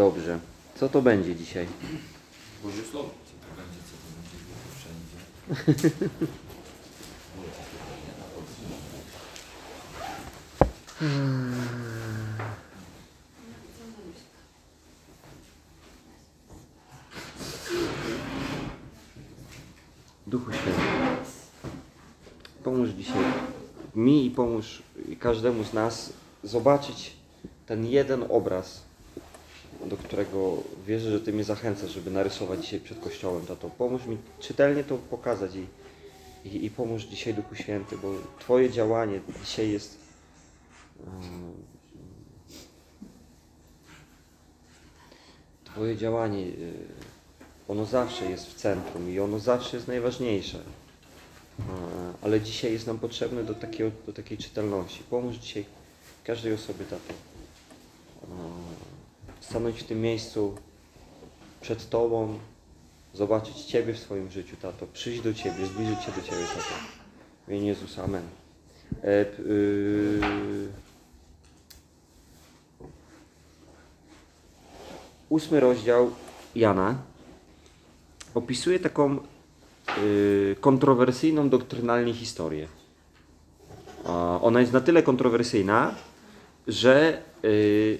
Dobrze. Co to będzie dzisiaj? Boże Słowo, co to będzie, co to będzie było wszędzie. Duchu Święty. Pomóż dzisiaj mi i pomóż każdemu z nas zobaczyć ten jeden obraz, do którego wierzę, że Ty mnie zachęcasz, żeby narysować dzisiaj przed Kościołem. Tato, pomóż mi czytelnie to pokazać i, i, i pomóż dzisiaj Duchu Święty, bo Twoje działanie dzisiaj jest Twoje działanie, y, ono zawsze jest w centrum i ono zawsze jest najważniejsze. E, Ale dzisiaj jest nam potrzebne do, takiego, do takiej czytelności. Pomóż dzisiaj każdej osobie, tato. Stanąć w tym miejscu przed Tobą, zobaczyć Ciebie w swoim życiu, tato. Przyjść do Ciebie, zbliżyć się do Ciebie, tato. W imieniu Jezusa, Amen. E, y, ósmy rozdział Jana opisuje taką y, kontrowersyjną doktrynalnie historię. Ona jest na tyle kontrowersyjna, że y,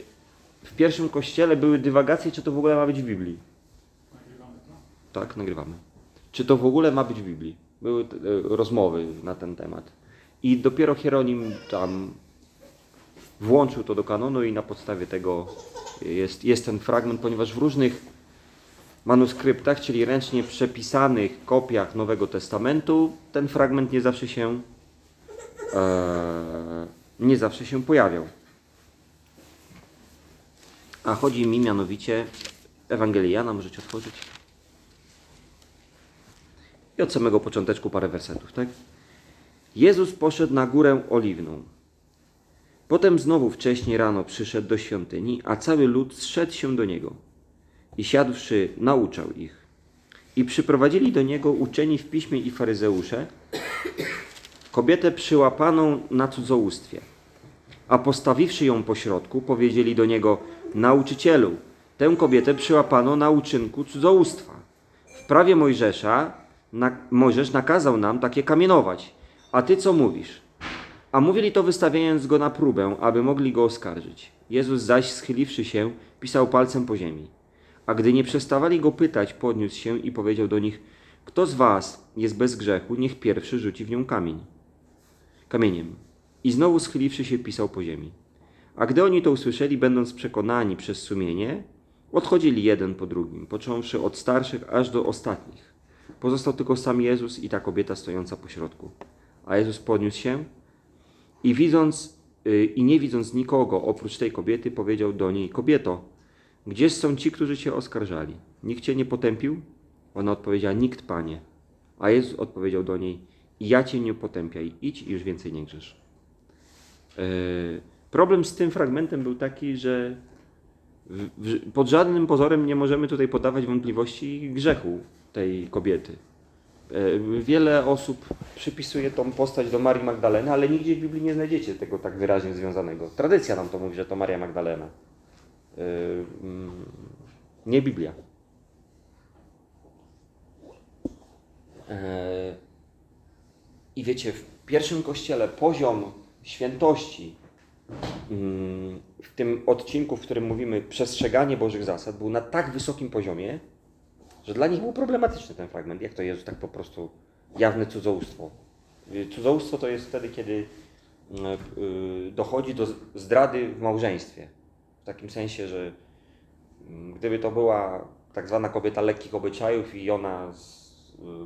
w pierwszym kościele były dywagacje, czy to w ogóle ma być w Biblii. Tak, nagrywamy. Czy to w ogóle ma być w Biblii? Były y, rozmowy na ten temat. I dopiero Hieronim tam włączył to do kanonu i na podstawie tego jest, jest ten fragment, ponieważ w różnych manuskryptach, czyli ręcznie przepisanych kopiach Nowego Testamentu, ten fragment nie zawsze się e, nie zawsze się pojawiał. A chodzi mi mianowicie Ewangelię Jana, możecie otworzyć. I od samego począteczku parę wersetów, tak? Jezus poszedł na górę oliwną. Potem znowu wcześnie rano przyszedł do świątyni, a cały lud zszedł się do niego i siadłszy nauczał ich. I przyprowadzili do niego uczeni w piśmie i faryzeusze kobietę przyłapaną na cudzołóstwie. A postawiwszy ją pośrodku, powiedzieli do niego: Nauczycielu, tę kobietę przyłapano na uczynku cudzołóstwa. W prawie Mojżesza na, Mojżesz nakazał nam takie kamienować. A ty co mówisz? A mówili to wystawiając go na próbę, aby mogli go oskarżyć. Jezus zaś, schyliwszy się, pisał palcem po ziemi. A gdy nie przestawali go pytać, podniósł się i powiedział do nich: Kto z was jest bez grzechu, niech pierwszy rzuci w nią kamień. Kamieniem. I znowu schyliwszy się, pisał po ziemi. A gdy oni to usłyszeli, będąc przekonani przez sumienie, odchodzili jeden po drugim, począwszy od starszych aż do ostatnich. Pozostał tylko sam Jezus i ta kobieta stojąca po środku. A Jezus podniósł się i widząc y, i nie widząc nikogo oprócz tej kobiety, powiedział do niej: Kobieto, gdzież są ci, którzy cię oskarżali? Nikt cię nie potępił? Ona odpowiedziała: Nikt, panie. A Jezus odpowiedział do niej: ja cię nie potępiaj, idź i już więcej nie grzesz. Yy, Problem z tym fragmentem był taki, że w, w, pod żadnym pozorem nie możemy tutaj podawać wątpliwości grzechu tej kobiety. E, Wiele osób przypisuje tą postać do Marii Magdaleny, ale nigdzie w Biblii nie znajdziecie tego tak wyraźnie związanego. Tradycja nam to mówi, że to Maria Magdalena. E, mm, Nie Biblia. E, I wiecie, w pierwszym kościele poziom świętości w tym odcinku, w którym mówimy przestrzeganie Bożych zasad, był na tak wysokim poziomie, że dla nich był problematyczny ten fragment. Jak to Jezus tak po prostu jawne cudzołóstwo? Y, Cudzołóstwo to jest wtedy, kiedy y, y, dochodzi do zdrady w małżeństwie. W takim sensie, że mm, gdyby to była tak zwana kobieta lekkich obyczajów i ona z,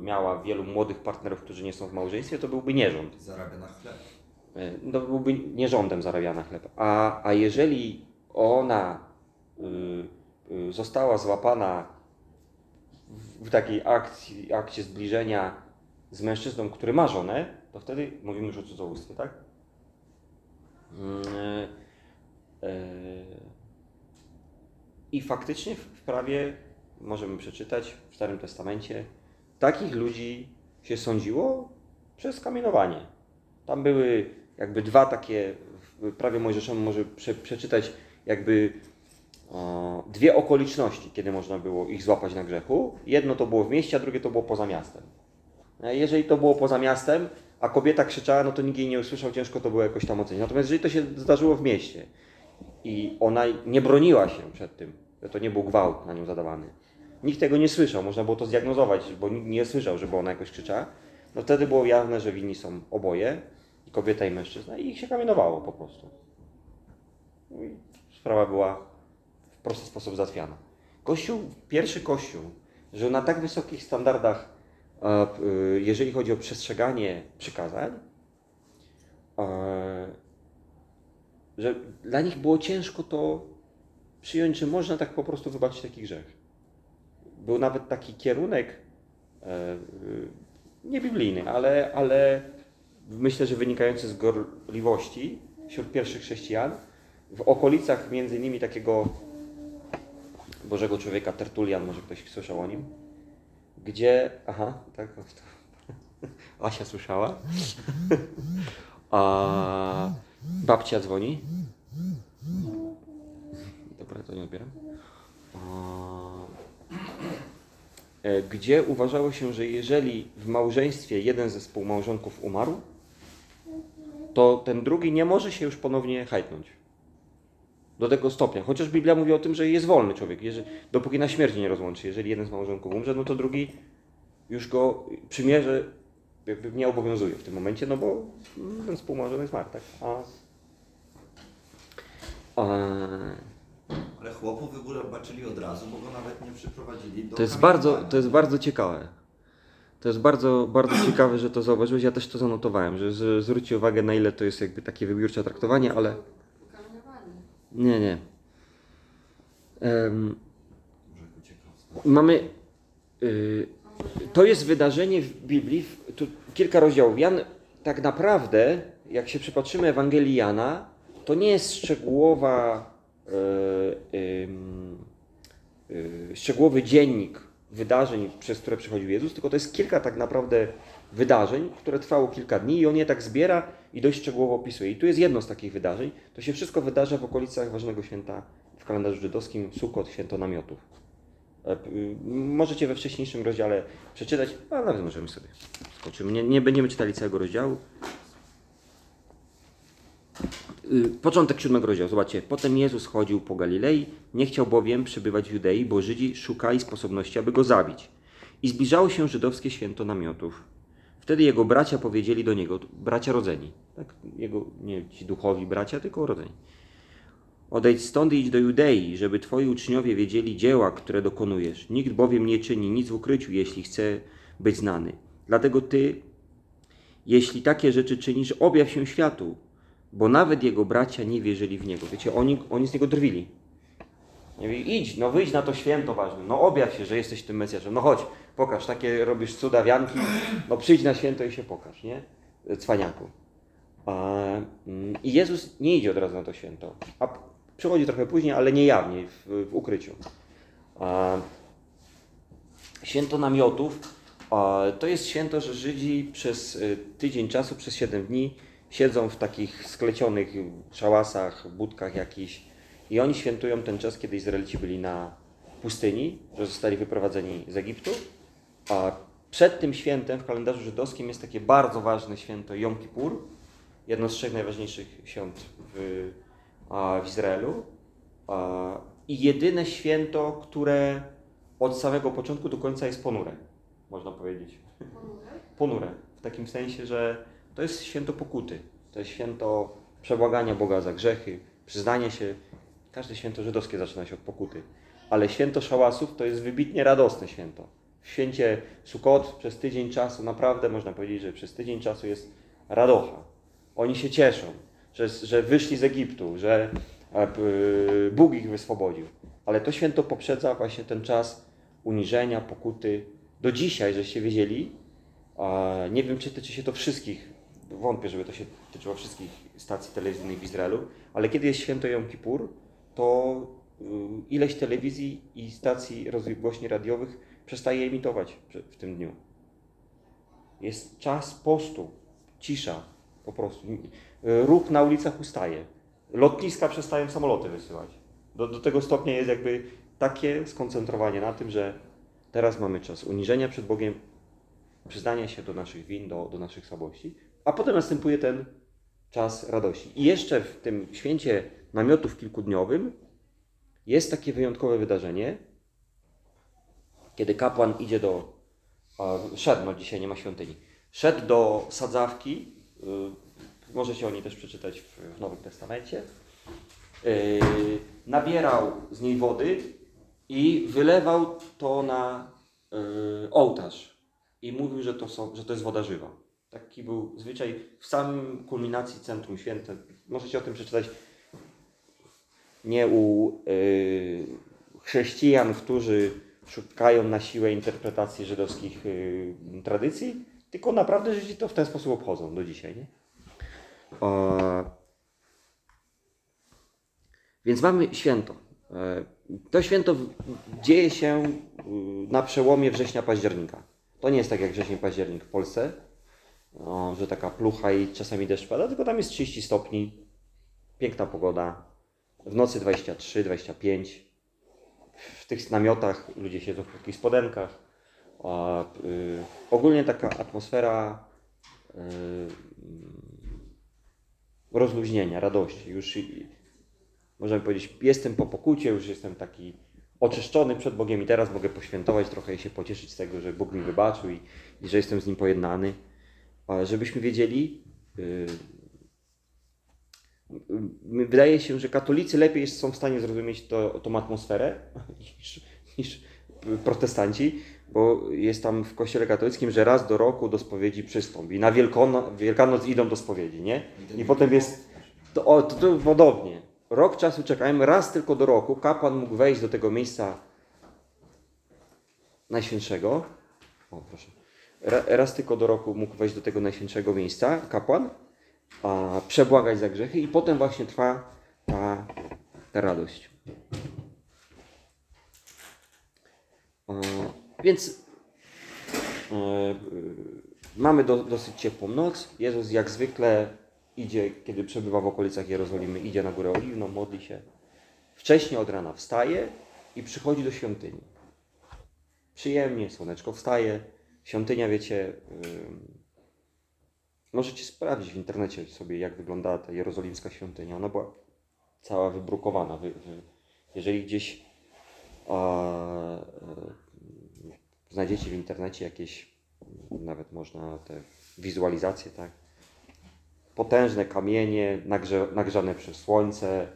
miała wielu młodych partnerów, którzy nie są w małżeństwie, to byłby nierząd. Zarabia na chleb. E, no, byłby nierządem zarabiana chleb. A, a jeżeli ona y, y, została złapana w, w takiej akcji, akcie zbliżenia z mężczyzną, który ma żonę, to wtedy mówimy już o cudzołóstwie, tak? Mm, e, e, I faktycznie w, prawie możemy przeczytać w Starym Testamencie, takich ludzi się sądziło przez kamienowanie. Tam były jakby dwa takie, w prawie mojżeszowym może prze, przeczytać jakby dwie okoliczności, kiedy można było ich złapać na grzechu. Jedno to było w mieście, a drugie to było poza miastem. E, Jeżeli to było poza miastem, a kobieta krzyczała, no to nikt jej nie usłyszał, ciężko to było jakoś tam ocenić. Natomiast jeżeli to się zdarzyło w mieście i ona nie broniła się przed tym, że to nie był gwałt na nią zadawany, nikt tego nie słyszał, można było to zdiagnozować, bo nikt nie słyszał, żeby ona jakoś krzyczała, no wtedy było jawne, że winni są oboje, kobieta i mężczyzna, i ich się kamienowało po prostu. No i sprawa była w prosty sposób załatwiana. Kościół, pierwszy Kościół, że na tak wysokich standardach, e, y, jeżeli chodzi o przestrzeganie przykazań, e, że dla nich było ciężko to przyjąć, że można tak po prostu wybaczyć taki grzech. Był nawet taki kierunek, e, nie biblijny, ale, ale myślę, że wynikający z gorliwości wśród pierwszych chrześcijan, w okolicach między innymi takiego Bożego Człowieka, Tertulian, może ktoś słyszał o nim, gdzie, aha, tak, Asia słyszała, a babcia dzwoni, dobra, to nie odbieram, e, gdzie uważało się, że jeżeli w małżeństwie jeden ze współmałżonków umarł, to ten drugi nie może się już ponownie hajtnąć. Do tego stopnia. Chociaż Biblia mówi o tym, że jest wolny człowiek, jeżeli, dopóki na śmierć nie rozłączy. Jeżeli jeden z małżonków umrze, no to drugi już go przymierze jakby nie obowiązuje w tym momencie, no bo ten współmałżonek zmarł, tak? A, a, Ale chłopu wybaczyli od razu, bo go nawet nie przyprowadzili do To jest bardzo, to jest bardzo ciekawe. To jest bardzo, bardzo ciekawe, że to zauważyłeś. Ja też to zanotowałem, że, że zwróćcie uwagę, na ile to jest jakby takie wybiórcze traktowanie, ale nie, nie. Z mamy. y, to jest wydarzenie w Biblii, tu kilka rozdziałów. Jan, tak naprawdę, jak się przypatrzymy Ewangelii Jana, to nie jest szczegółowa, y, y, szczegółowy dziennik wydarzeń, przez które przechodził Jezus, tylko to jest kilka tak naprawdę wydarzeń, które trwało kilka dni i on je tak zbiera i dość szczegółowo opisuje. I tu jest jedno z takich wydarzeń. To się wszystko wydarza w okolicach ważnego święta w kalendarzu żydowskim, Sukot, święto namiotów. E, y, Możecie we wcześniejszym rozdziale przeczytać, a nawet możemy sobie skoczymy. Nie, nie będziemy czytali całego rozdziału. Y, Początek siódmego rozdziału, zobaczcie. Potem Jezus chodził po Galilei, nie chciał bowiem przebywać w Judei, bo Żydzi szukali sposobności, aby go zabić. I zbliżało się żydowskie święto namiotów. Wtedy jego bracia powiedzieli do niego, bracia rodzeni, tak? Jego, nie ci duchowi bracia, tylko rodzeni. Odejdź stąd i idź do Judei, żeby twoi uczniowie wiedzieli dzieła, które dokonujesz. Nikt bowiem nie czyni nic w ukryciu, jeśli chce być znany. Dlatego ty, jeśli takie rzeczy czynisz, objaw się światu, bo nawet jego bracia nie wierzyli w niego. Wiecie, oni, oni z niego drwili. Mówi, idź, no wyjdź na to święto ważne, no objaw się, że jesteś tym Mesjaszem, no chodź, pokaż, takie robisz cuda, wianki, no przyjdź na święto i się pokaż, nie? Cwaniaku. Mm, I Jezus nie idzie od razu na to święto, a przychodzi trochę później, ale nie jawnie, w, w ukryciu. Święto namiotów to jest święto, że Żydzi przez y, tydzień czasu, przez 7 dni siedzą w takich sklecionych szałasach, budkach jakichś i oni świętują ten czas, kiedy Izraelici byli na pustyni, że zostali wyprowadzeni z Egiptu. A przed tym świętem w kalendarzu żydowskim jest takie bardzo ważne święto Jom Kippur, jedno z trzech najważniejszych świąt w, w Izraelu. I jedyne święto, które od samego początku do końca jest ponure, można powiedzieć. Ponure. W takim sensie, że to jest święto pokuty. To jest święto przebłagania Boga za grzechy, przyznania się. Każde święto żydowskie zaczyna się od pokuty. Ale święto szałasów to jest wybitnie radosne święto. W święcie Sukot przez tydzień czasu, naprawdę można powiedzieć, że przez tydzień czasu jest radocha. Oni się cieszą, że, że wyszli z Egiptu, że e, Bóg ich wyswobodził. Ale to święto poprzedza właśnie ten czas uniżenia, pokuty. Do dzisiaj, żeście wiedzieli, nie wiem, czy tyczy się to wszystkich, wątpię, żeby to się tyczyło wszystkich stacji telewizyjnych w Izraelu, ale kiedy jest święto Jom Kippur, to y, ileś telewizji i stacji rozgłośni radiowych przestaje emitować w tym dniu. Jest czas postu, cisza po prostu. Y, Ruch na ulicach ustaje. Lotniska przestają samoloty wysyłać. Do, do tego stopnia jest jakby takie skoncentrowanie na tym, że teraz mamy czas uniżenia przed Bogiem, przyznania się do naszych win, do, do naszych słabości, a potem następuje ten czas radości. I jeszcze w tym święcie namiotów kilkudniowym jest takie wyjątkowe wydarzenie, kiedy kapłan idzie do, szedł, no dzisiaj nie ma świątyni, szedł do sadzawki, y, możecie o niej też przeczytać w, w Nowym Testamencie, y, nabierał z niej wody i wylewał to na y, ołtarz i mówił, że to, są, że to jest woda żywa. Taki był zwyczaj w samym kulminacji Centrum Święte. Możecie o tym przeczytać nie u y, chrześcijan, którzy szukają na siłę interpretacji żydowskich y, tradycji, tylko naprawdę Żydzi to w ten sposób obchodzą do dzisiaj. Nie? Więc mamy święto. E, To święto dzieje się y, na przełomie września-października. To nie jest tak jak wrzesień-październik w Polsce, o, że taka plucha i czasami deszcz pada, tylko tam jest 30 stopni, piękna pogoda, w nocy 23, 25. W tych namiotach ludzie siedzą w krótkich spodenkach. A, y, ogólnie taka atmosfera y, rozluźnienia, radości. Już możemy powiedzieć, jestem po pokucie, już jestem taki oczyszczony przed Bogiem i teraz mogę poświętować trochę i się pocieszyć z tego, że Bóg mi wybaczył i, i że jestem z Nim pojednany. Ale żebyśmy wiedzieli, y, y, wydaje się, że katolicy lepiej są w stanie zrozumieć to, tą atmosferę niż, niż protestanci, bo jest tam w kościele katolickim, że raz do roku do spowiedzi przystąp i na Wielkono, Wielkanoc idą do spowiedzi, nie? I potem jest, to, o, to, to podobnie. Rok czasu czekałem, raz tylko do roku kapłan mógł wejść do tego miejsca najświętszego. O, proszę. Ra, raz tylko do roku mógł wejść do tego najświętszego miejsca kapłan, a przebłagać za grzechy i potem właśnie trwa ta, ta radość. E, Więc e, mamy do, dosyć ciepłą noc. Jezus jak zwykle idzie, kiedy przebywa w okolicach Jerozolimy, idzie na górę oliwną, modli się. Wcześniej od rana wstaje i przychodzi do świątyni. Przyjemnie, słoneczko wstaje. Świątynia, wiecie, możecie sprawdzić w internecie sobie, jak wyglądała ta jerozolimska świątynia. Ona była cała wybrukowana. Wy, wy, jeżeli gdzieś e, znajdziecie w internecie jakieś, nawet można te wizualizacje, tak? Potężne kamienie, nagrze, nagrzane przez słońce,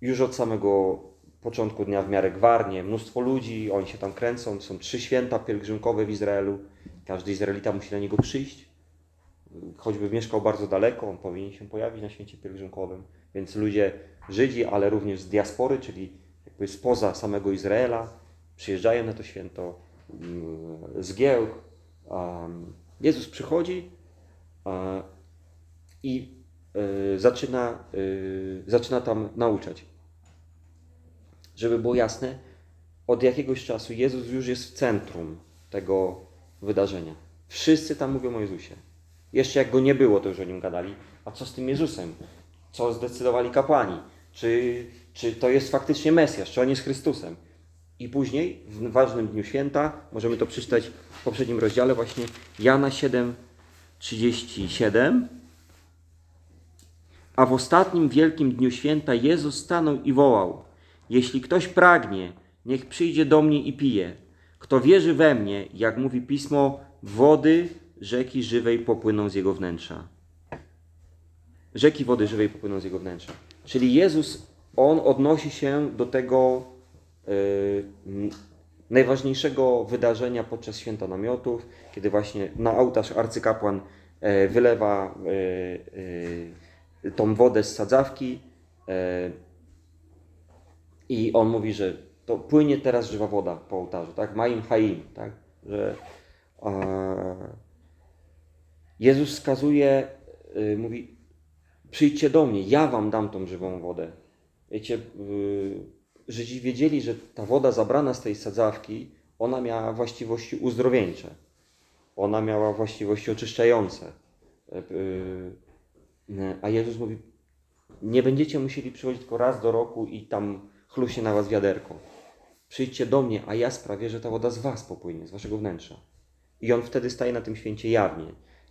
już od samego początku dnia w miarę gwarnie, mnóstwo ludzi, oni się tam kręcą, są trzy święta pielgrzymkowe w Izraelu, każdy Izraelita musi na niego przyjść, choćby mieszkał bardzo daleko, on powinien się pojawić na święcie pielgrzymkowym, więc ludzie, Żydzi, ale również z diaspory, czyli jakby spoza samego Izraela, przyjeżdżają na to święto mm, z giełd. Um, Jezus przychodzi a, i y, zaczyna, y, zaczyna tam nauczać. Żeby było jasne, od jakiegoś czasu Jezus już jest w centrum tego wydarzenia. Wszyscy tam mówią o Jezusie. Jeszcze jak go nie było, to już o nim gadali. A co z tym Jezusem? Co zdecydowali kapłani? Czy, czy to jest faktycznie Mesjasz? Czy on jest Chrystusem? I później, w ważnym dniu święta, możemy to przeczytać w poprzednim rozdziale, właśnie Jana 7, 37. A w ostatnim wielkim dniu święta Jezus stanął i wołał: Jeśli ktoś pragnie, niech przyjdzie do mnie i pije. Kto wierzy we mnie, jak mówi pismo, wody rzeki żywej popłyną z jego wnętrza. Rzeki wody żywej popłyną z jego wnętrza. Czyli Jezus, on odnosi się do tego y, m, najważniejszego wydarzenia podczas święta namiotów, kiedy właśnie na ołtarz arcykapłan e, wylewa e, tą wodę z sadzawki i on mówi, że to płynie teraz żywa woda po ołtarzu, tak? Maim haim, tak? Że e, Jezus wskazuje, y, mówi, przyjdźcie do mnie, ja wam dam tą żywą wodę. Wiecie, y, Żydzi wiedzieli, że ta woda zabrana z tej sadzawki, ona miała właściwości uzdrowieńcze. Ona miała właściwości oczyszczające. Y, A Jezus mówi, Nie będziecie musieli przychodzić tylko raz do roku i tam chluśnie na was wiaderko. Przyjdźcie do mnie, a ja sprawię, że ta woda z was popłynie, z waszego wnętrza. I on wtedy staje na tym święcie jawnie.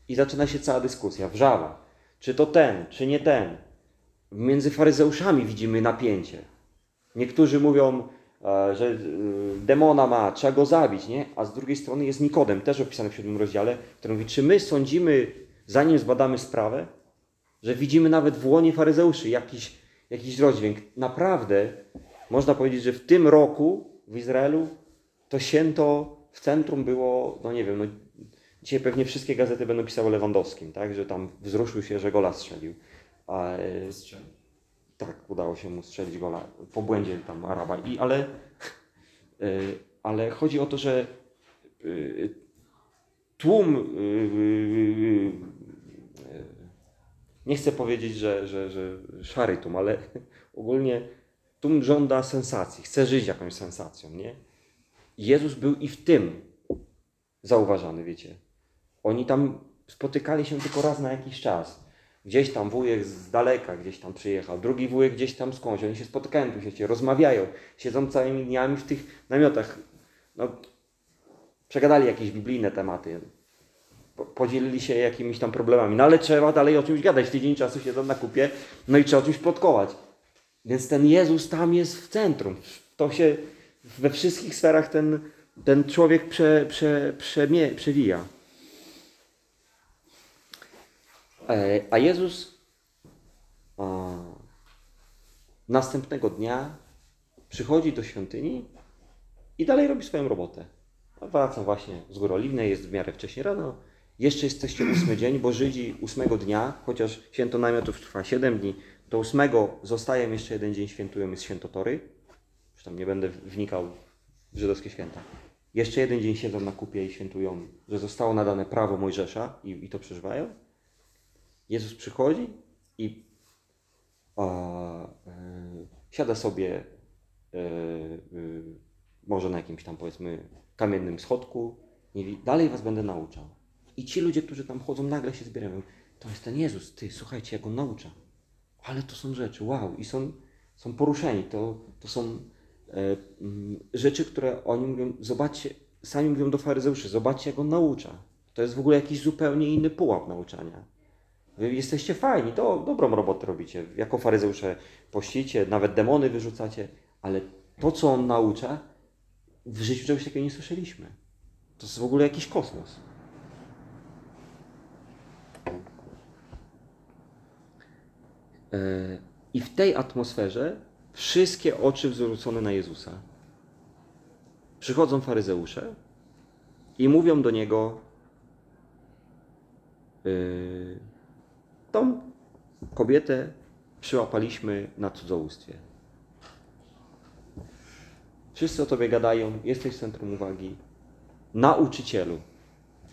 I zaczyna się cała dyskusja, wrzawa. Czy to ten, czy nie ten. Między faryzeuszami widzimy napięcie. Niektórzy mówią, e, że e, demona ma, trzeba go zabić, nie? A z drugiej strony jest Nikodem, też opisany w siódmym rozdziale, który mówi, czy my sądzimy, zanim zbadamy sprawę, że widzimy nawet w łonie faryzeuszy jakiś, jakiś rozdźwięk. Naprawdę można powiedzieć, że w tym roku w Izraelu to święto w centrum było, no nie wiem, no dzisiaj pewnie wszystkie gazety będą pisały o Lewandowskim, tak? Że tam wzruszył się, że gola strzelił. A, e, tak, udało się mu strzelić gola po błędzie tam Araba. I, ale, y, ale chodzi o to, że y, tłum, nie chcę powiedzieć, że, że, że szary tłum, ale ogólnie tłum żąda sensacji, chce żyć jakąś sensacją, nie? Jezus był i w tym zauważany, wiecie. Oni tam spotykali się tylko raz na jakiś czas. Gdzieś tam wujek z daleka gdzieś tam przyjechał, drugi wujek gdzieś tam skądś. Oni się spotykają tu, wiecie, rozmawiają, siedzą całymi dniami w tych namiotach. No, przegadali jakieś biblijne tematy. Po- Podzielili się jakimiś tam problemami. No ale trzeba dalej o czymś gadać. Tydzień czasu siedzą na kupie, no i trzeba o czymś plotkować. Więc ten Jezus tam jest w centrum. To się we wszystkich sferach ten, ten człowiek prze, prze, przemie, przewija. E, A Jezus następnego dnia przychodzi do świątyni i dalej robi swoją robotę. A Wraca właśnie z Góry Oliwnej, jest w miarę wcześnie rano. Jeszcze jesteście ósmy dzień, bo Żydzi ósmego dnia, chociaż święto namiotów trwa siedem dni, do ósmego zostaje jeszcze jeden dzień, świętują, jest święto Tory. Już tam nie będę wnikał w żydowskie święta. Jeszcze jeden dzień siedzą na kupie i świętują, że zostało nadane prawo Mojżesza i, i to przeżywają. Jezus przychodzi i a, e, siada sobie e, e, może na jakimś tam powiedzmy kamiennym schodku i mówi, dalej was będę nauczał. I ci ludzie, którzy tam chodzą, nagle się zbierają. To jest ten Jezus, ty, słuchajcie, jak on naucza. Ale to są rzeczy, wow, i są, są poruszeni. To, to są e, mm, rzeczy, które oni mówią, zobaczcie, sami mówią do faryzeuszy, zobaczcie, jak on naucza. To jest w ogóle jakiś zupełnie inny pułap nauczania. Wy jesteście fajni, to dobrą robotę robicie. Jako faryzeusze pościcie, nawet demony wyrzucacie, ale to, co on naucza, w życiu czegoś takiego nie słyszeliśmy. To jest w ogóle jakiś kosmos. I w tej atmosferze wszystkie oczy zwrócone na Jezusa. Przychodzą faryzeusze i mówią do niego: yy, Tą kobietę przyłapaliśmy na cudzołóstwie. Wszyscy o tobie gadają, jesteś centrum uwagi. Nauczycielu,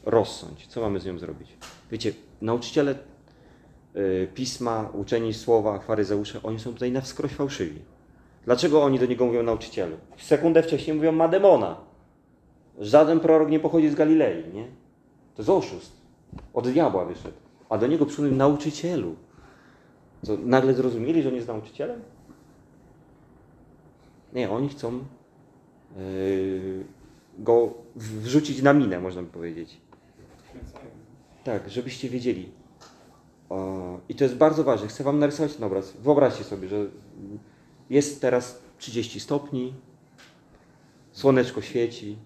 rozsądź, co mamy z nią zrobić? Wiecie, nauczyciele pisma, uczeni słowa, faryzeusze, oni są tutaj na wskroś fałszywi. Dlaczego oni do niego mówią nauczycielu? Sekundę wcześniej mówią ma demona. Żaden prorok nie pochodzi z Galilei, nie? To jest oszust. Od diabła wyszedł. A do niego przyszedł nauczycielu. Co, nagle zrozumieli, że on jest nauczycielem? Nie, oni chcą yy, go w- wrzucić na minę, można by powiedzieć. Tak, żebyście wiedzieli. I to jest bardzo ważne. Chcę Wam narysować ten obraz. Wyobraźcie sobie, że jest teraz 30 stopni, słoneczko świeci,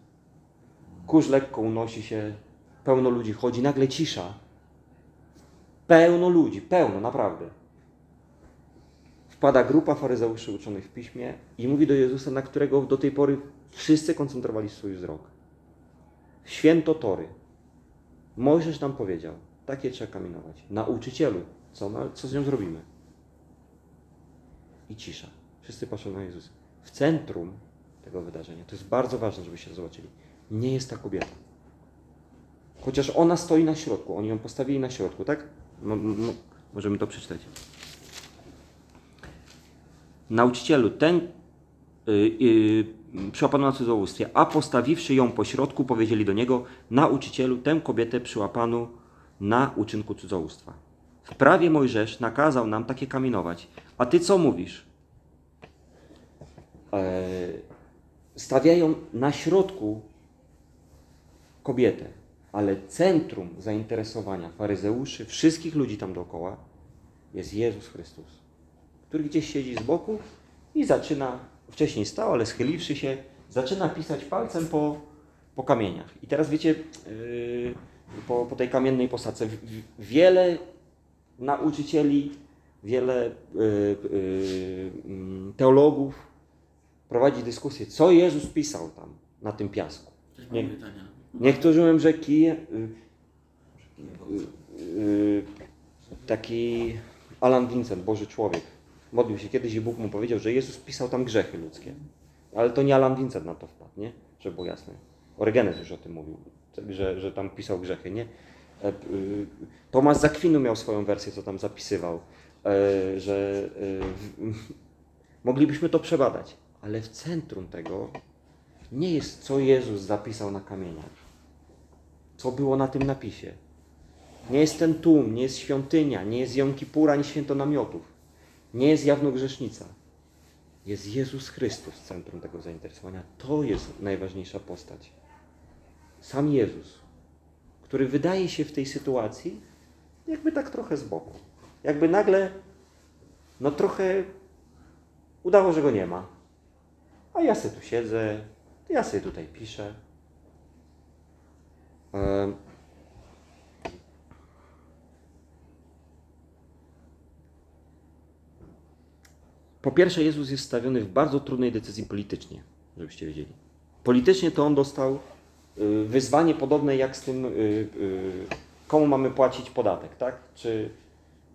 kurz lekko unosi się, pełno ludzi chodzi, nagle cisza. Pełno ludzi, pełno, naprawdę. Wpada grupa faryzeuszy uczonych w piśmie i mówi do Jezusa, na którego do tej pory wszyscy koncentrowali swój wzrok. Święto Tory. Mojżesz nam powiedział, takie trzeba kamienować. Nauczycielu, co, ma, co z nią zrobimy? I cisza. Wszyscy patrzą na Jezusa. W centrum tego wydarzenia, to jest bardzo ważne, żebyście zobaczyli, nie jest ta kobieta. Chociaż ona stoi na środku, oni ją postawili na środku, tak? No, no, możemy to przeczytać. Nauczycielu, ten y, y, przyłapano na cudzołóstwie, a postawiwszy ją po środku, powiedzieli do niego, nauczycielu, tę kobietę przyłapano na uczynku cudzołóstwa. W prawie Mojżesz nakazał nam takie kamienować. A ty co mówisz? E, stawiają na środku kobietę, ale centrum zainteresowania faryzeuszy, wszystkich ludzi tam dookoła jest Jezus Chrystus, który gdzieś siedzi z boku i zaczyna, wcześniej stał, ale schyliwszy się, zaczyna pisać palcem po, po kamieniach. I teraz wiecie, yy, po, po tej kamiennej posadce, wiele nauczycieli, wiele yy, yy, mm, teologów prowadzi dyskusję, co Jezus pisał tam na tym piasku. Nie. Niektórzy mówią, że y, y, taki Alan Vincent, Boży człowiek, modlił się kiedyś i Bóg mu powiedział, że Jezus pisał tam grzechy ludzkie. Ale to nie Alan Vincent na to wpadł, nie? Żeby było jasne. Orygenes już o tym mówił, że, że tam pisał grzechy, nie? E, y, Tomasz Zakwinu miał swoją wersję, co tam zapisywał, e, że e, moglibyśmy to przebadać, ale w centrum tego nie jest, co Jezus zapisał na kamieniach, co było na tym napisie. Nie jest ten tłum, nie jest świątynia, nie jest Jom Kippur, ani święto namiotów. Nie jest jawnogrzesznica. Jest Jezus Chrystus w centrum tego zainteresowania. To jest najważniejsza postać. Sam Jezus, który wydaje się w tej sytuacji jakby tak trochę z boku. Jakby nagle, no trochę udało, że go nie ma. A ja sobie tu siedzę, ja sobie tutaj piszę. Po pierwsze, Jezus jest stawiony w bardzo trudnej decyzji politycznie, żebyście wiedzieli. Politycznie to on dostał wyzwanie podobne jak z tym, y, y, komu mamy płacić podatek, tak? Czy,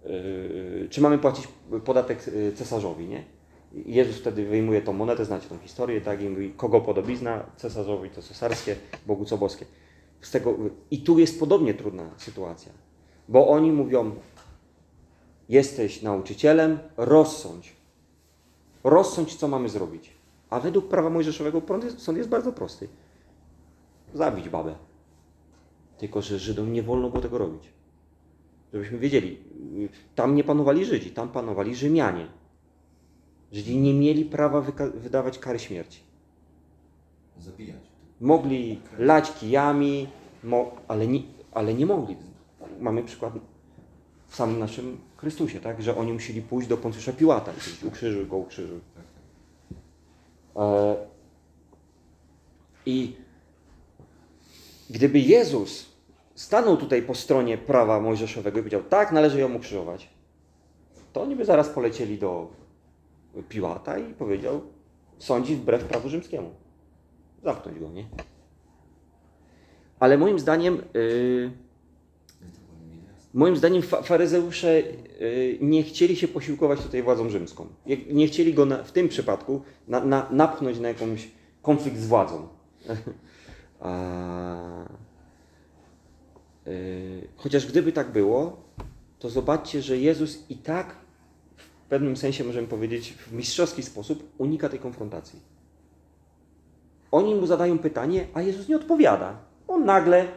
y, czy mamy płacić podatek y, cesarzowi, nie? Jezus wtedy wyjmuje tą monetę, znacie tą historię, tak? I mówi, kogo podobizna? Cesarzowi to cesarskie, Bogu co boskie. Z tego, I tu jest podobnie trudna sytuacja, bo oni mówią, jesteś nauczycielem, rozsądź. Rozsądź, co mamy zrobić. A według prawa mojżeszowego sąd jest bardzo prosty. Zabić babę. Tylko, że Żydom nie wolno było tego robić. Żebyśmy wiedzieli, tam nie panowali Żydzi, tam panowali Rzymianie. Żydzi nie mieli prawa wydawać kary śmierci. Zabijać. Mogli lać kijami, mo, ale, nie, ale nie mogli. Mamy przykład w samym naszym Chrystusie, tak? że oni musieli pójść do Poncjusza Piłata i powiedzieć, ukrzyżuj go, ukrzyżuj. E, I gdyby Jezus stanął tutaj po stronie prawa mojżeszowego i powiedział, tak, należy ją ukrzyżować, to oni by zaraz polecieli do Piłata i powiedział, sądzi wbrew prawu rzymskiemu. Zamknąć go, nie? Ale moim zdaniem, yy, moim zdaniem fa- faryzeusze yy, nie chcieli się posiłkować tutaj władzą rzymską. Nie, nie chcieli go na, w tym przypadku na, na, napchnąć na jakąś konflikt z władzą. A, yy, chociaż gdyby tak było, to zobaczcie, że Jezus i tak w pewnym sensie możemy powiedzieć w mistrzowski sposób unika tej konfrontacji. Oni mu zadają pytanie, a Jezus nie odpowiada. On nagle,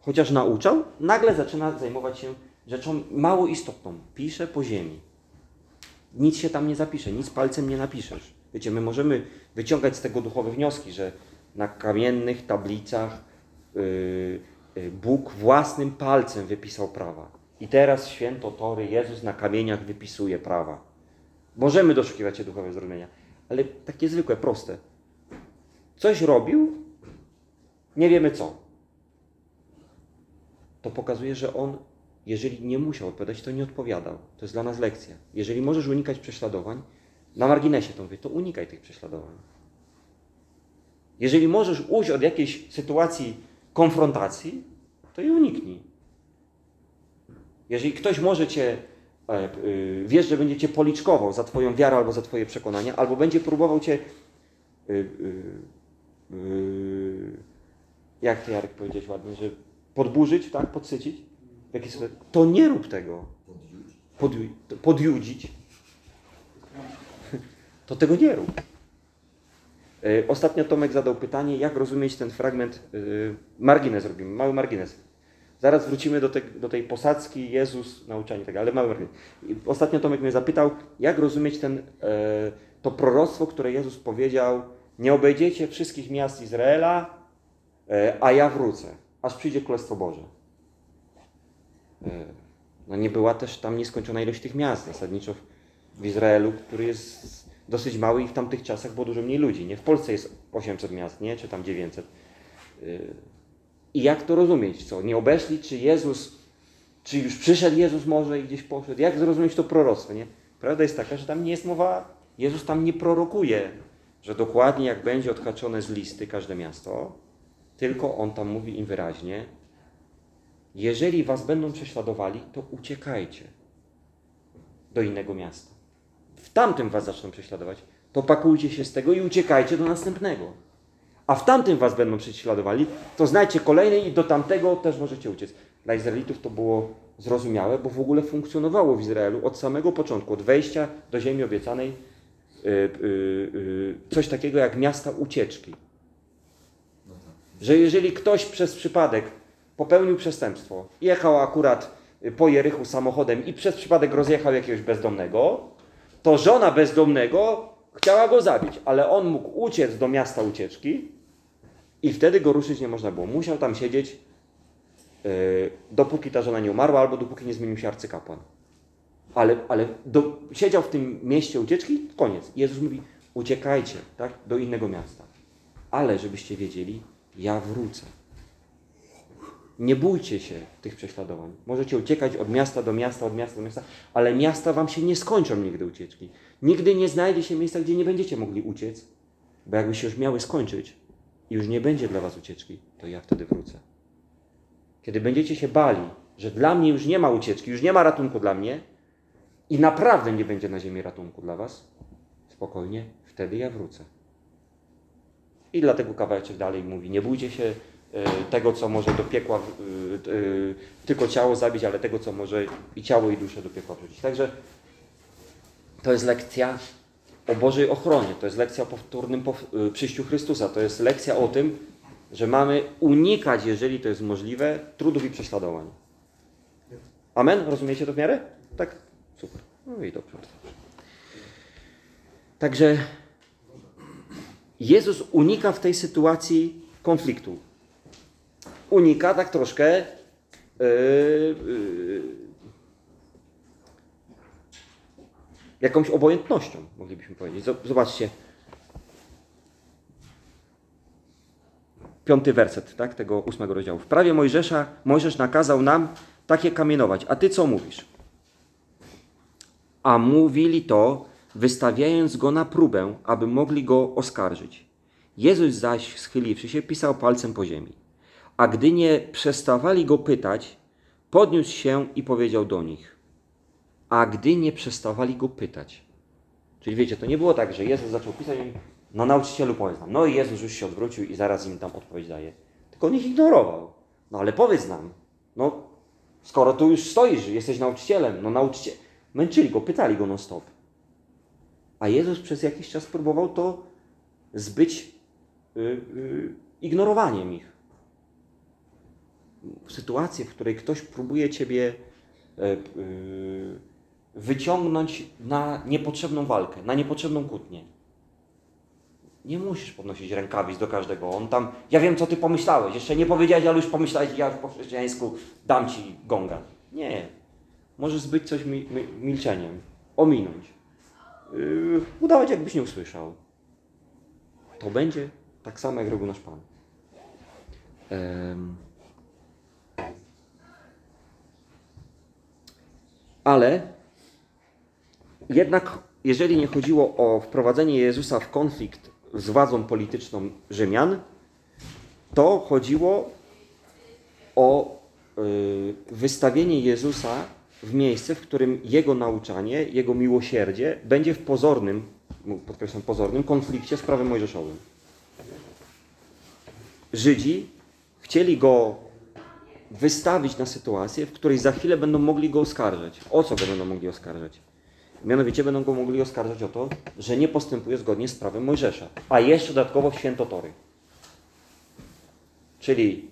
chociaż nauczał, nagle zaczyna zajmować się rzeczą mało istotną. Pisze po ziemi. Nic się tam nie zapisze, nic palcem nie napiszesz. Wiecie, my możemy wyciągać z tego duchowe wnioski, że na kamiennych tablicach yy, yy, Bóg własnym palcem wypisał prawa. I teraz święto Tory, Jezus na kamieniach wypisuje prawa. Możemy doszukiwać się duchowe zrozumienia, ale takie zwykłe, proste. Coś robił, nie wiemy co. To pokazuje, że on, jeżeli nie musiał odpowiadać, to nie odpowiadał. To jest dla nas lekcja. Jeżeli możesz unikać prześladowań, na marginesie to mówię, to unikaj tych prześladowań. Jeżeli możesz ujść od jakiejś sytuacji konfrontacji, to jej uniknij. Jeżeli ktoś może cię, e, y, wiesz, że będzie cię policzkował za twoją wiarę albo za twoje przekonania, albo będzie próbował cię y, y, jak ty Jarek powiedziałeś ładnie, że podburzyć, tak, podsycić, w jakiś sposób, to nie rób tego, podjudzić, to tego nie rób. E, Ostatnio Tomek zadał pytanie, jak rozumieć ten fragment, e, margines robimy, mały margines. Zaraz wrócimy do, te, do tej posadzki, Jezus, nauczanie i tak ale mamy I Ostatnio Tomek mnie zapytał, jak rozumieć ten, e, to proroctwo, które Jezus powiedział, nie obejdziecie wszystkich miast Izraela, a ja wrócę, aż przyjdzie Królestwo Boże. No nie była też tam nieskończona ilość tych miast, zasadniczo w Izraelu, który jest dosyć mały i w tamtych czasach było dużo mniej ludzi. Nie w Polsce jest 800 miast, nie? Czy tam 900. Y, I jak to rozumieć? Co? Nie obeszli? Czy Jezus, czy już przyszedł Jezus może i gdzieś poszedł? Jak zrozumieć to proroctwo, nie? Prawda jest taka, że tam nie jest mowa, Jezus tam nie prorokuje, że dokładnie jak będzie odhaczone z listy każde miasto, tylko On tam mówi im wyraźnie, jeżeli was będą prześladowali, to uciekajcie do innego miasta. W tamtym was zaczną prześladować, to pakujcie się z tego i uciekajcie do następnego. A w tamtym was będą prześladowali, to znajdźcie kolejny i do tamtego też możecie uciec. Dla Izraelitów to było zrozumiałe, bo w ogóle funkcjonowało w Izraelu od samego początku, od wejścia do ziemi obiecanej, yy, yy, yy, coś takiego jak miasta ucieczki. Że jeżeli ktoś przez przypadek popełnił przestępstwo, jechał akurat y, po Jerychu samochodem i przez przypadek rozjechał jakiegoś bezdomnego, to żona bezdomnego chciała go zabić, ale on mógł uciec do miasta ucieczki i wtedy go ruszyć nie można było. Musiał tam siedzieć, y, dopóki ta żona nie umarła, albo dopóki nie zmienił się arcykapłan. Ale, ale do, siedział w tym mieście ucieczki, koniec. Jezus mówi, uciekajcie tak, do innego miasta. Ale żebyście wiedzieli, ja wrócę. Nie bójcie się tych prześladowań. Możecie uciekać od miasta do miasta, od miasta do miasta, ale miasta wam się nie skończą nigdy ucieczki. Nigdy nie znajdzie się miejsca, gdzie nie będziecie mogli uciec, bo jakby się już miały skończyć i już nie będzie dla was ucieczki, to ja wtedy wrócę. Kiedy będziecie się bali, że dla mnie już nie ma ucieczki, już nie ma ratunku dla mnie i naprawdę nie będzie na ziemi ratunku dla was, spokojnie, wtedy ja wrócę. I dlatego kawałeczek dalej mówi, nie bójcie się tego, co może do piekła, e, e, tylko ciało zabić, ale tego, co może i ciało, i duszę do piekła wrzucić. Także to jest lekcja o Bożej ochronie, to jest lekcja o powtórnym pow- e, przyjściu Chrystusa, to jest lekcja o tym, że mamy unikać, jeżeli to jest możliwe, trudów i prześladowań. Amen? Rozumiecie to w miarę? Tak? Super. No i dobrze. dobrze. Także Jezus unika w tej sytuacji konfliktu. Unika tak troszkę yy, yy, jakąś obojętnością, moglibyśmy powiedzieć. Zob- Zobaczcie. Piąty werset tak, tego ósmego rozdziału. W prawie Mojżesza Mojżesz nakazał nam takie kamienować. A ty co mówisz? A mówili to, wystawiając go na próbę, aby mogli go oskarżyć. Jezus zaś, schyliwszy się, pisał palcem po ziemi. A gdy nie przestawali go pytać, podniósł się i powiedział do nich. A gdy nie przestawali go pytać. Czyli wiecie, to nie było tak, że Jezus zaczął pisać i no nauczycielu powiedz nam. No i Jezus już się odwrócił i zaraz im tam odpowiedź daje. Tylko on ich ignorował. No ale powiedz nam, no skoro tu już stoisz, jesteś nauczycielem, no nauczcie. Męczyli go, pytali go non stop. A Jezus przez jakiś czas próbował to zbyć y, y, ignorowaniem ich. W sytuacji, w której ktoś próbuje ciebie y, y, wyciągnąć na niepotrzebną walkę, na niepotrzebną kłótnię. Nie musisz podnosić rękawic do każdego. On tam, ja wiem, co ty pomyślałeś. Jeszcze nie powiedziałeś, ale już pomyślałeś, ja po chrześcijańsku dam ci gonga. Nie. Możesz zbyć coś mi, mi, milczeniem, ominąć. Yy, udawać, jakbyś nie usłyszał. To będzie tak samo, jak robił nasz Pan. Ale jednak, jeżeli nie chodziło o wprowadzenie Jezusa w konflikt z władzą polityczną Rzymian, to chodziło o y, wystawienie Jezusa w miejsce, w którym jego nauczanie, jego miłosierdzie będzie w pozornym, podkreślam pozornym, konflikcie z prawem mojżeszowym. Żydzi chcieli go wystawić na sytuację, w której za chwilę będą mogli go oskarżać. O co go będą mogli oskarżać? Mianowicie będą go mogli oskarżać o to, że nie postępuje zgodnie z prawem Mojżesza, a jeszcze dodatkowo w świętotory. Czyli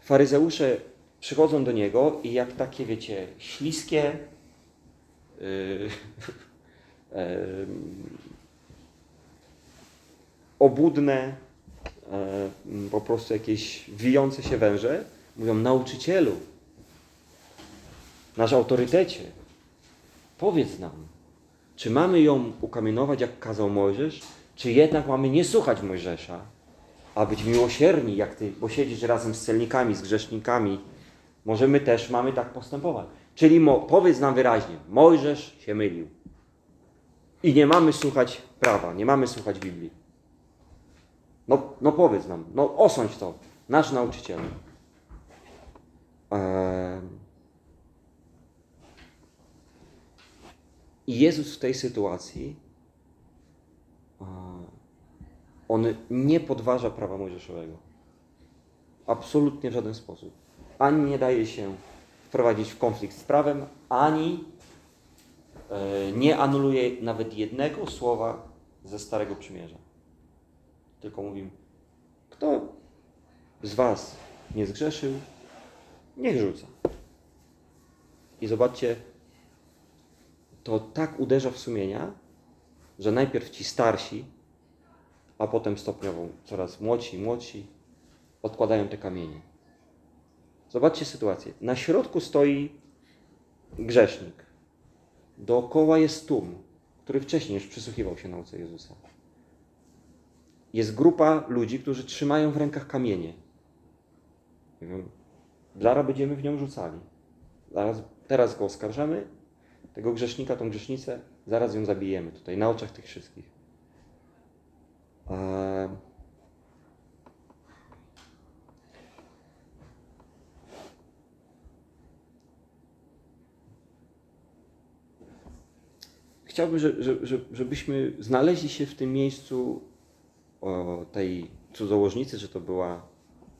faryzeusze przychodzą do niego i jak takie, wiecie, śliskie, yy, em, obudne, e, po prostu jakieś wijące się węże, mówią nauczycielu, nasz autorytecie, powiedz nam, czy mamy ją ukamienować, jak kazał Mojżesz, czy jednak mamy nie słuchać Mojżesza, a być miłosierni, jak ty, bo siedzisz razem z celnikami, z grzesznikami, może my też mamy tak postępować. Czyli mo, powiedz nam wyraźnie, Mojżesz się mylił. I nie mamy słuchać prawa, nie mamy słuchać Biblii. No, no powiedz nam, no osądź to, nasz nauczyciel. I Jezus w tej sytuacji, on nie podważa prawa mojżeszowego. Absolutnie w żaden sposób. Ani nie daje się wprowadzić w konflikt z prawem, ani e, nie anuluje nawet jednego słowa ze Starego Przymierza. Tylko mówi, kto z Was nie zgrzeszył, niech rzuca. I zobaczcie, to tak uderza w sumienia, że najpierw ci starsi, a potem stopniowo coraz młodsi młodsi odkładają te kamienie. Zobaczcie sytuację. Na środku stoi grzesznik. Dookoła jest tłum, który wcześniej już przysłuchiwał się nauce Jezusa. Jest grupa ludzi, którzy trzymają w rękach kamienie. Zaraz będziemy w nią rzucali. Zaraz, teraz go oskarżamy, tego grzesznika, tą grzesznicę, zaraz ją zabijemy tutaj, na oczach tych wszystkich. Eee, Chciałbym, że, że, że, żebyśmy znaleźli się w tym miejscu o tej cudzołożnicy, czy to była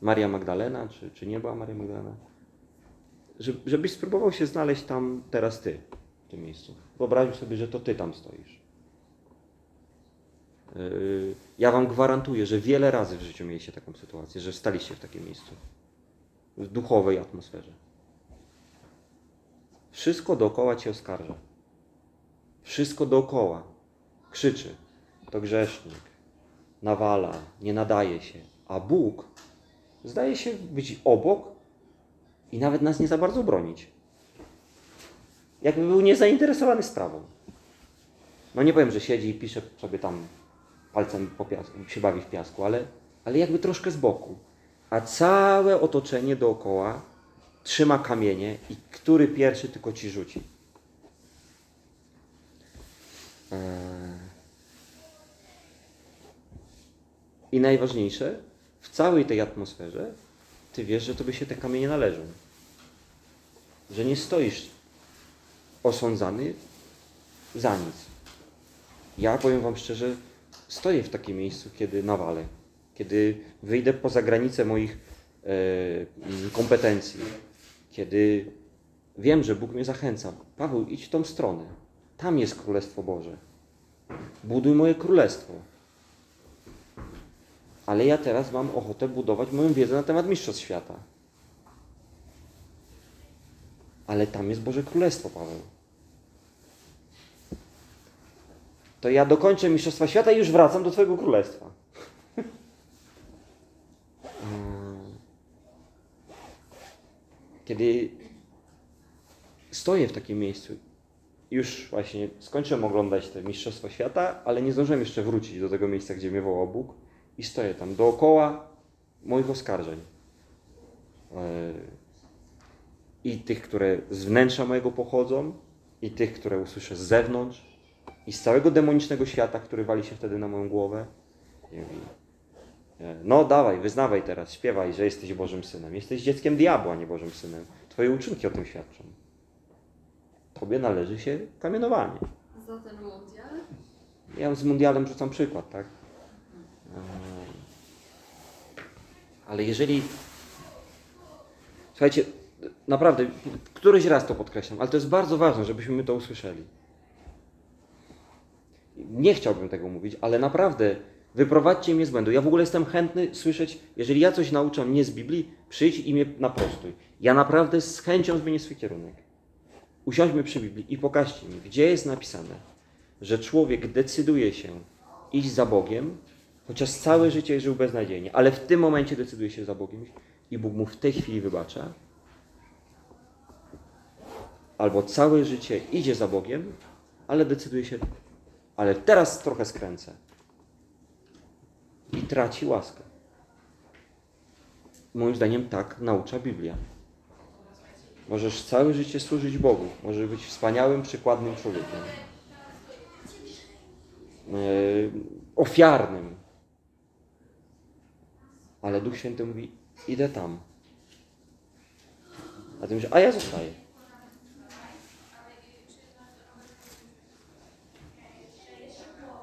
Maria Magdalena, czy, czy nie była Maria Magdalena. Że, żebyś spróbował się znaleźć tam teraz ty, w tym miejscu. Wyobraź sobie, że to ty tam stoisz. Yy, Ja wam gwarantuję, że wiele razy w życiu mieliście taką sytuację, że staliście w takim miejscu. W duchowej atmosferze. Wszystko dookoła cię oskarża. Wszystko dookoła krzyczy. To grzesznik, nawala, nie nadaje się. A Bóg zdaje się być obok i nawet nas nie za bardzo bronić. Jakby był niezainteresowany sprawą. No nie powiem, że siedzi i pisze sobie tam palcem po piasku, się bawi w piasku, ale, ale jakby troszkę z boku. A całe otoczenie dookoła trzyma kamienie i który pierwszy tylko ci rzuci. Eee. I najważniejsze, w całej tej atmosferze, ty wiesz, że tobie się te kamienie należą. Że nie stoisz osądzany za nic. Ja powiem wam szczerze, stoję w takim miejscu, kiedy nawalę. Kiedy wyjdę poza granice moich e, mm, kompetencji. Kiedy wiem, że Bóg mnie zachęca. Paweł, idź w tą stronę. Tam jest Królestwo Boże. Buduj moje królestwo. Ale ja teraz mam ochotę budować moją wiedzę na temat Mistrzostw Świata. Ale tam jest Boże Królestwo, Paweł. To ja dokończę Mistrzostwa Świata i już wracam do Twojego Królestwa. Kiedy stoję w takim miejscu, już właśnie skończyłem oglądać te Mistrzostwa Świata, ale nie zdążyłem jeszcze wrócić do tego miejsca, gdzie mnie wołał Bóg i stoję tam dookoła moich oskarżeń. Yy, I tych, które z wnętrza mojego pochodzą, i tych, które usłyszę z zewnątrz, i z całego demonicznego świata, który wali się wtedy na moją głowę. I mówi, e, no dawaj, wyznawaj teraz, śpiewaj, że jesteś Bożym Synem. Jesteś dzieckiem diabła, nie Bożym Synem. Twoje uczynki o tym świadczą. Tobie należy się kamienowanie. Za ten mundial? Ja z mundialem rzucam przykład, tak? Ale jeżeli. Słuchajcie, naprawdę, któryś raz to podkreślam, ale to jest bardzo ważne, żebyśmy to usłyszeli. Nie chciałbym tego mówić, ale naprawdę Wyprowadźcie mnie z błędu. Ja w ogóle jestem chętny słyszeć, jeżeli ja coś nauczam nie z Biblii, przyjdź i mnie naprostuj. Ja naprawdę z chęcią zmienię swój kierunek. Usiądźmy przy Biblii i pokażcie mi, gdzie jest napisane, że człowiek decyduje się iść za Bogiem, chociaż całe życie żył beznadziejnie, ale w tym momencie decyduje się za Bogiem i Bóg mu w tej chwili wybacza. Albo całe życie idzie za Bogiem, ale decyduje się, ale teraz trochę skręcę. I traci łaskę. Moim zdaniem tak naucza Biblia. Możesz całe życie służyć Bogu. Możesz być wspaniałym, przykładnym człowiekiem. Yy, ofiarnym. Ale Duch Święty mówi, idę tam. A ty mówisz, a ja zostaję.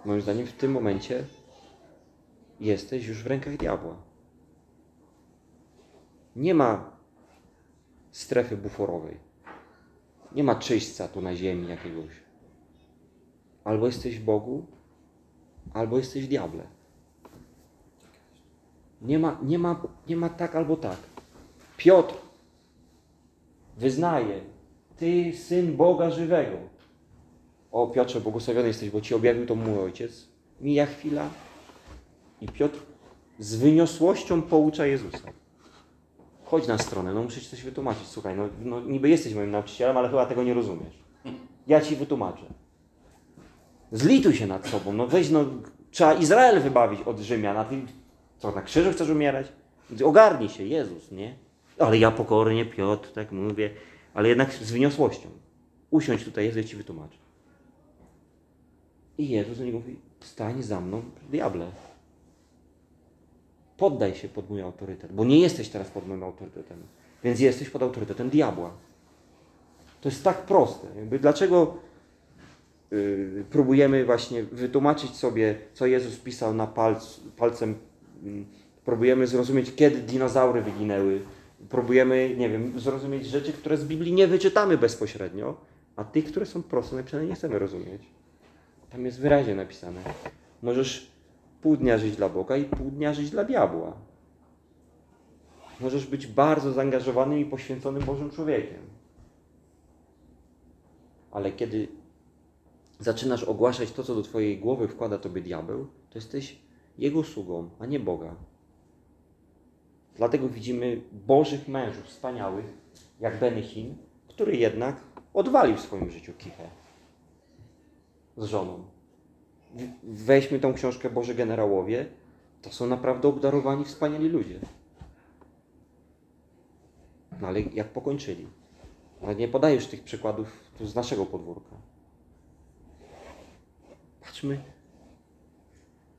Moim zdaniem w tym momencie jesteś już w rękach diabła. Nie ma strefy buforowej. Nie ma czyśćca tu na ziemi jakiegoś. Albo jesteś w Bogu, albo jesteś w diable. Nie ma, nie ma, nie ma tak albo tak. Piotr wyznaje, Ty syn Boga żywego. O Piotrze, błogosławiony jesteś, bo Ci objawił to mój ojciec. Mija chwila i Piotr z wyniosłością poucza Jezusa. Chodź na stronę, no muszę Ci coś wytłumaczyć. Słuchaj, no, no niby jesteś moim nauczycielem, ale chyba tego nie rozumiesz. Ja Ci wytłumaczę. Zlituj się nad sobą, no weź, no trzeba Izrael wybawić od Rzymian, a Ty co, na krzyżu chcesz umierać? Ogarnij się, Jezus, nie? Ale ja pokornie, Piotr, tak mówię, ale jednak z wyniosłością. Usiądź tutaj, Jezu, ja Ci wytłumaczę. I Jezus do niego mówi, stań za mną, diable. Poddaj się pod mój autorytet, bo nie jesteś teraz pod moim autorytetem, więc jesteś pod autorytetem diabła. To jest tak proste. Jakby dlaczego yy, próbujemy właśnie wytłumaczyć sobie, co Jezus pisał na palc, palcem, próbujemy zrozumieć, kiedy dinozaury wyginęły, próbujemy, nie wiem, zrozumieć rzeczy, które z Biblii nie wyczytamy bezpośrednio, a tych, które są proste napisane, nie chcemy rozumieć. Tam jest wyraźnie napisane. Możesz pół dnia żyć dla Boga i pół dnia żyć dla diabła. Możesz być bardzo zaangażowanym i poświęconym Bożym człowiekiem. Ale kiedy zaczynasz ogłaszać to, co do Twojej głowy wkłada Tobie diabeł, to jesteś Jego sługą, a nie Boga. Dlatego widzimy Bożych mężów wspaniałych, jak Benny Hinn, który jednak odwalił w swoim życiu kichę z żoną. Weźmy tą książkę Boże Generałowie, to są naprawdę obdarowani, wspaniali ludzie. No ale jak pokończyli? Ale nie podajesz tych przykładów z naszego podwórka. Patrzmy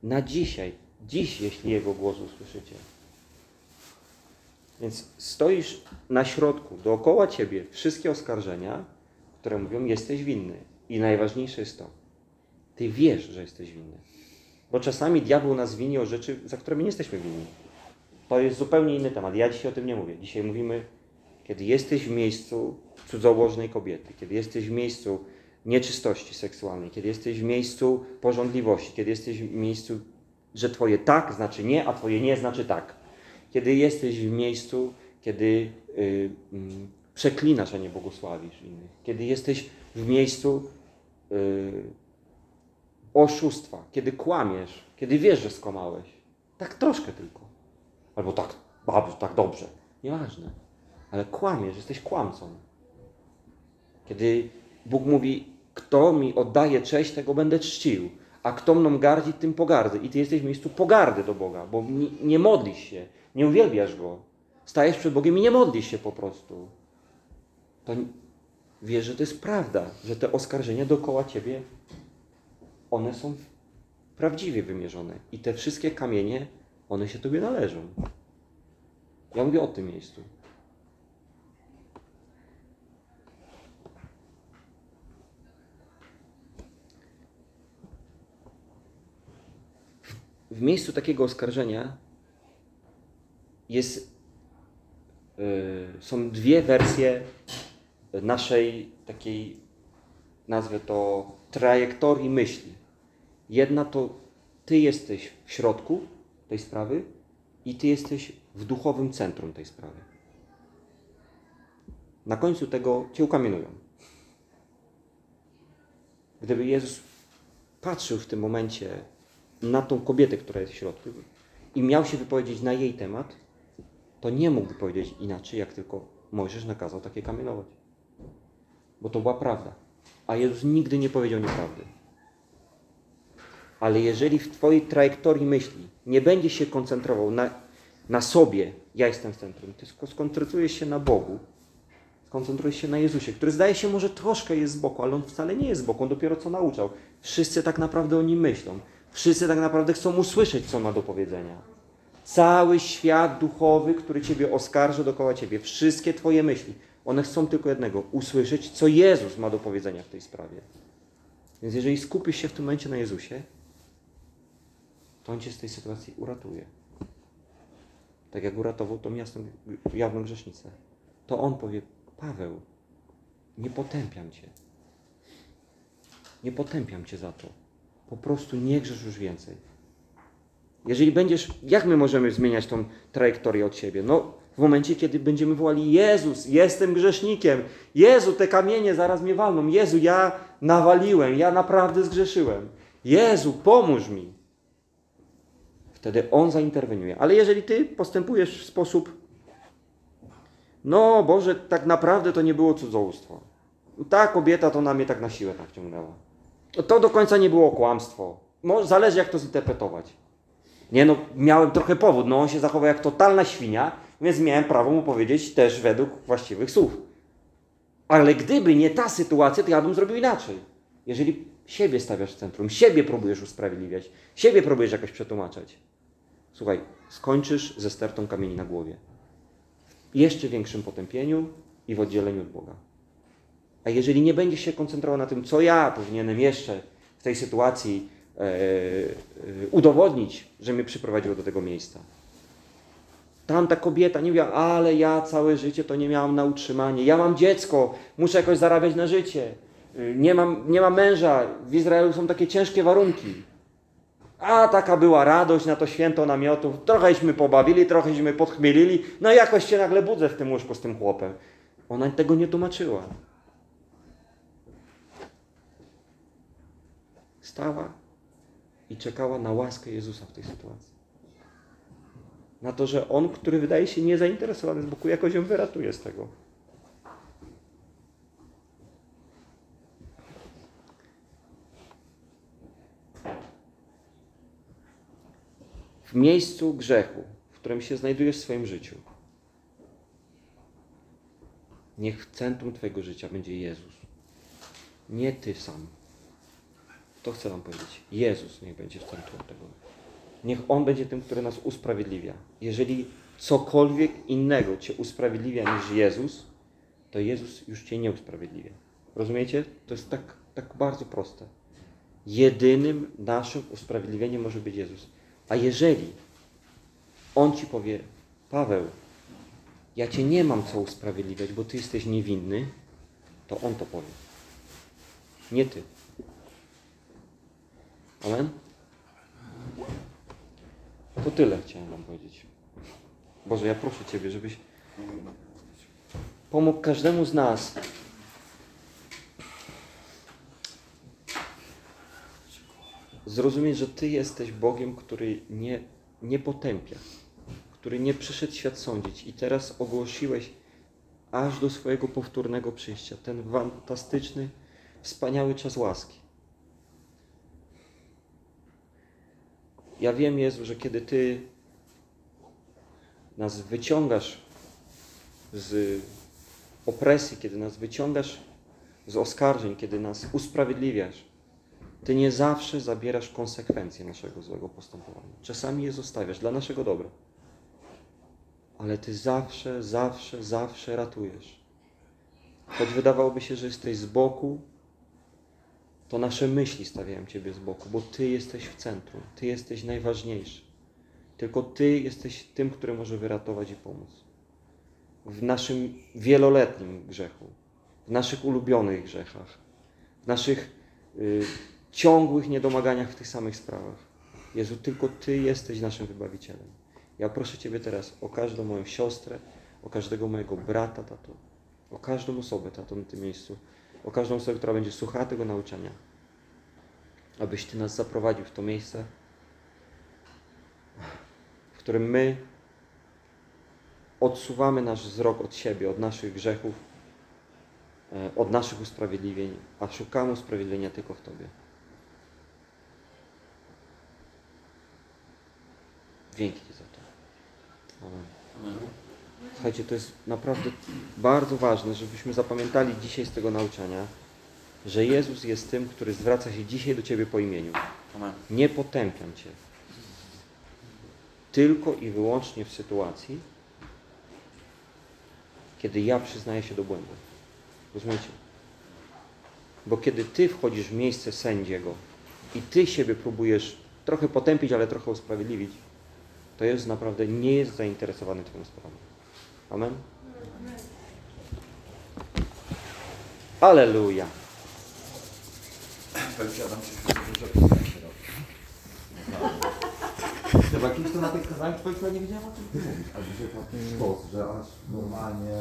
na dzisiaj. Dziś, jeśli Jego głos usłyszycie. Więc stoisz na środku, dookoła Ciebie wszystkie oskarżenia, które mówią, jesteś winny. I najważniejsze jest to, Ty wiesz, że jesteś winny. Bo czasami diabeł nas wini o rzeczy, za które my nie jesteśmy winni. To jest zupełnie inny temat. Ja dzisiaj o tym nie mówię. Dzisiaj mówimy, kiedy jesteś w miejscu cudzołożnej kobiety, kiedy jesteś w miejscu nieczystości seksualnej, kiedy jesteś w miejscu porządliwości, kiedy jesteś w miejscu, że Twoje tak znaczy nie, a Twoje nie znaczy tak. Kiedy jesteś w miejscu, kiedy y, mm, przeklinasz, a nie błogosławisz innych. Kiedy jesteś w miejscu y, oszustwa, kiedy kłamiesz, kiedy wiesz, że skłamałeś. Tak troszkę tylko. Albo tak, bardzo, tak dobrze. Nieważne. Ale kłamiesz, jesteś kłamcą. Kiedy Bóg mówi, kto mi oddaje cześć, tego będę czcił, a kto mną gardzi, tym pogardzę. I ty jesteś w miejscu pogardy do Boga, bo nie, modlisz się, nie uwielbiasz Go. Stajesz przed Bogiem i nie modlisz się po prostu. To wiesz, że to jest prawda, że te oskarżenia dookoła ciebie, one są prawdziwie wymierzone. I te wszystkie kamienie, one się tobie należą. Ja mówię o tym miejscu. W miejscu takiego oskarżenia jest, yy, są dwie wersje naszej takiej, nazwę to, trajektorii myśli. Jedna to Ty jesteś w środku tej sprawy i Ty jesteś w duchowym centrum tej sprawy. Na końcu tego Cię ukamieniują. Gdyby Jezus patrzył w tym momencie na tą kobietę, która jest w środku i miał się wypowiedzieć na jej temat, to nie mógłby powiedzieć inaczej, jak tylko Mojżesz nakazał takie kamienować. Bo to była prawda. A Jezus nigdy nie powiedział nieprawdy. Ale jeżeli w Twojej trajektorii myśli nie będzie się koncentrował na, na sobie, ja jestem w centrum, ty sko- skoncentrujesz się na Bogu, skoncentrujesz się na Jezusie, który zdaje się może troszkę jest z boku, ale on wcale nie jest z boku, on dopiero co nauczał. Wszyscy tak naprawdę o nim myślą. Wszyscy tak naprawdę chcą usłyszeć, co ma do powiedzenia. Cały świat duchowy, który Ciebie oskarży dookoła Ciebie, wszystkie Twoje myśli, one chcą tylko jednego, usłyszeć, co Jezus ma do powiedzenia w tej sprawie. Więc jeżeli skupisz się w tym momencie na Jezusie, to On Cię z tej sytuacji uratuje. Tak jak uratował tą jasną, jawną grzesznicę. To On powie, Paweł, nie potępiam Cię. Nie potępiam Cię za to. Po prostu nie grzesz już więcej. Jeżeli będziesz, jak my możemy zmieniać tą trajektorię od siebie? No, w momencie, kiedy będziemy wołali: Jezus, jestem grzesznikiem. Jezu, te kamienie zaraz mnie walną. Jezu, ja nawaliłem, ja naprawdę zgrzeszyłem. Jezu, pomóż mi. Wtedy On zainterweniuje. Ale jeżeli ty postępujesz w sposób, no Boże, tak naprawdę to nie było cudzołóstwo. Ta kobieta to na mnie tak na siłę tak ciągnęła. To do końca nie było kłamstwo. Może, zależy jak to zinterpretować. Nie no, miałem trochę powód, no on się zachował jak totalna świnia, więc miałem prawo mu powiedzieć też według właściwych słów. Ale gdyby nie ta sytuacja, to ja bym zrobił inaczej. Jeżeli siebie stawiasz w centrum, siebie próbujesz usprawiedliwiać, siebie próbujesz jakoś przetłumaczać, słuchaj, skończysz ze stertą kamieni na głowie. Jeszcze większym potępieniu i w oddzieleniu od Boga. A jeżeli nie będziesz się koncentrował na tym, co ja powinienem jeszcze w tej sytuacji e, e, udowodnić, że mnie przyprowadziło do tego miejsca. Tamta kobieta nie mówiła, ale ja całe życie to nie miałam na utrzymanie. Ja mam dziecko, muszę jakoś zarabiać na życie. Y, Nie mam, nie mam męża, w Izraelu są takie ciężkie warunki. A taka była radość na to święto namiotów. Trochęśmy pobawili, trochęśmy podchmielili. No jakoś się nagle budzę w tym łóżku z tym chłopem. Ona tego nie tłumaczyła. Stała i czekała na łaskę Jezusa w tej sytuacji. Na to, że On, który wydaje się niezainteresowany z boku, jakoś ją wyratuje z tego. W miejscu grzechu, w którym się znajdujesz w swoim życiu, niech w centrum Twojego życia będzie Jezus. Nie Ty sam. To chcę Wam powiedzieć. Jezus niech będzie w centrum tego. Niech On będzie tym, który nas usprawiedliwia. Jeżeli cokolwiek innego Cię usprawiedliwia niż Jezus, to Jezus już Cię nie usprawiedliwia. Rozumiecie? To jest tak, tak bardzo proste. Jedynym naszym usprawiedliwieniem może być Jezus. A jeżeli On Ci powie, Paweł, ja Cię nie mam co usprawiedliwiać, bo Ty jesteś niewinny, to On to powie. Nie Ty. Amen? To tyle chciałem Wam powiedzieć. Boże, ja proszę Ciebie, żebyś pomógł każdemu z nas zrozumieć, że Ty jesteś Bogiem, który nie, nie potępia, który nie przyszedł świat sądzić i teraz ogłosiłeś aż do swojego powtórnego przyjścia ten fantastyczny, wspaniały czas łaski. Ja wiem, Jezu, że kiedy Ty nas wyciągasz z opresji, kiedy nas wyciągasz z oskarżeń, kiedy nas usprawiedliwiasz, Ty nie zawsze zabierasz konsekwencje naszego złego postępowania. Czasami je zostawiasz dla naszego dobra. Ale Ty zawsze, zawsze, zawsze ratujesz. Choć wydawałoby się, że jesteś z boku, to nasze myśli stawiają Ciebie z boku, bo Ty jesteś w centrum, Ty jesteś najważniejszy. Tylko Ty jesteś tym, który może wyratować i pomóc. W naszym wieloletnim grzechu, w naszych ulubionych grzechach, w naszych y, ciągłych niedomaganiach w tych samych sprawach. Jezu, tylko Ty jesteś naszym wybawicielem. Ja proszę Ciebie teraz o każdą moją siostrę, o każdego mojego brata, tato, o każdą osobę, tato, na tym miejscu, o każdą osobę, która będzie słuchała tego nauczania, abyś Ty nas zaprowadził w to miejsce, w którym my odsuwamy nasz wzrok od siebie, od naszych grzechów, e, od naszych usprawiedliwień, a szukamy usprawiedliwienia tylko w Tobie. Dzięki Ci za to. Amen. Amen. Słuchajcie, to jest naprawdę bardzo ważne, żebyśmy zapamiętali dzisiaj z tego nauczania, że Jezus jest tym, który zwraca się dzisiaj do Ciebie po imieniu. Amen. Nie potępiam Cię. Tylko i wyłącznie w sytuacji, kiedy ja przyznaję się do błędu. Rozumiecie? Bo kiedy Ty wchodzisz w miejsce sędziego i Ty siebie próbujesz trochę potępić, ale trochę usprawiedliwić, to Jezus naprawdę nie jest zainteresowany Twoją sprawą. Amen? Aleluja! Siadam się. Chyba kimś to na tych kazaniach twoich nie wiedziałem o czym ty mówisz. A dzisiaj w taki sposób, że aż normalnie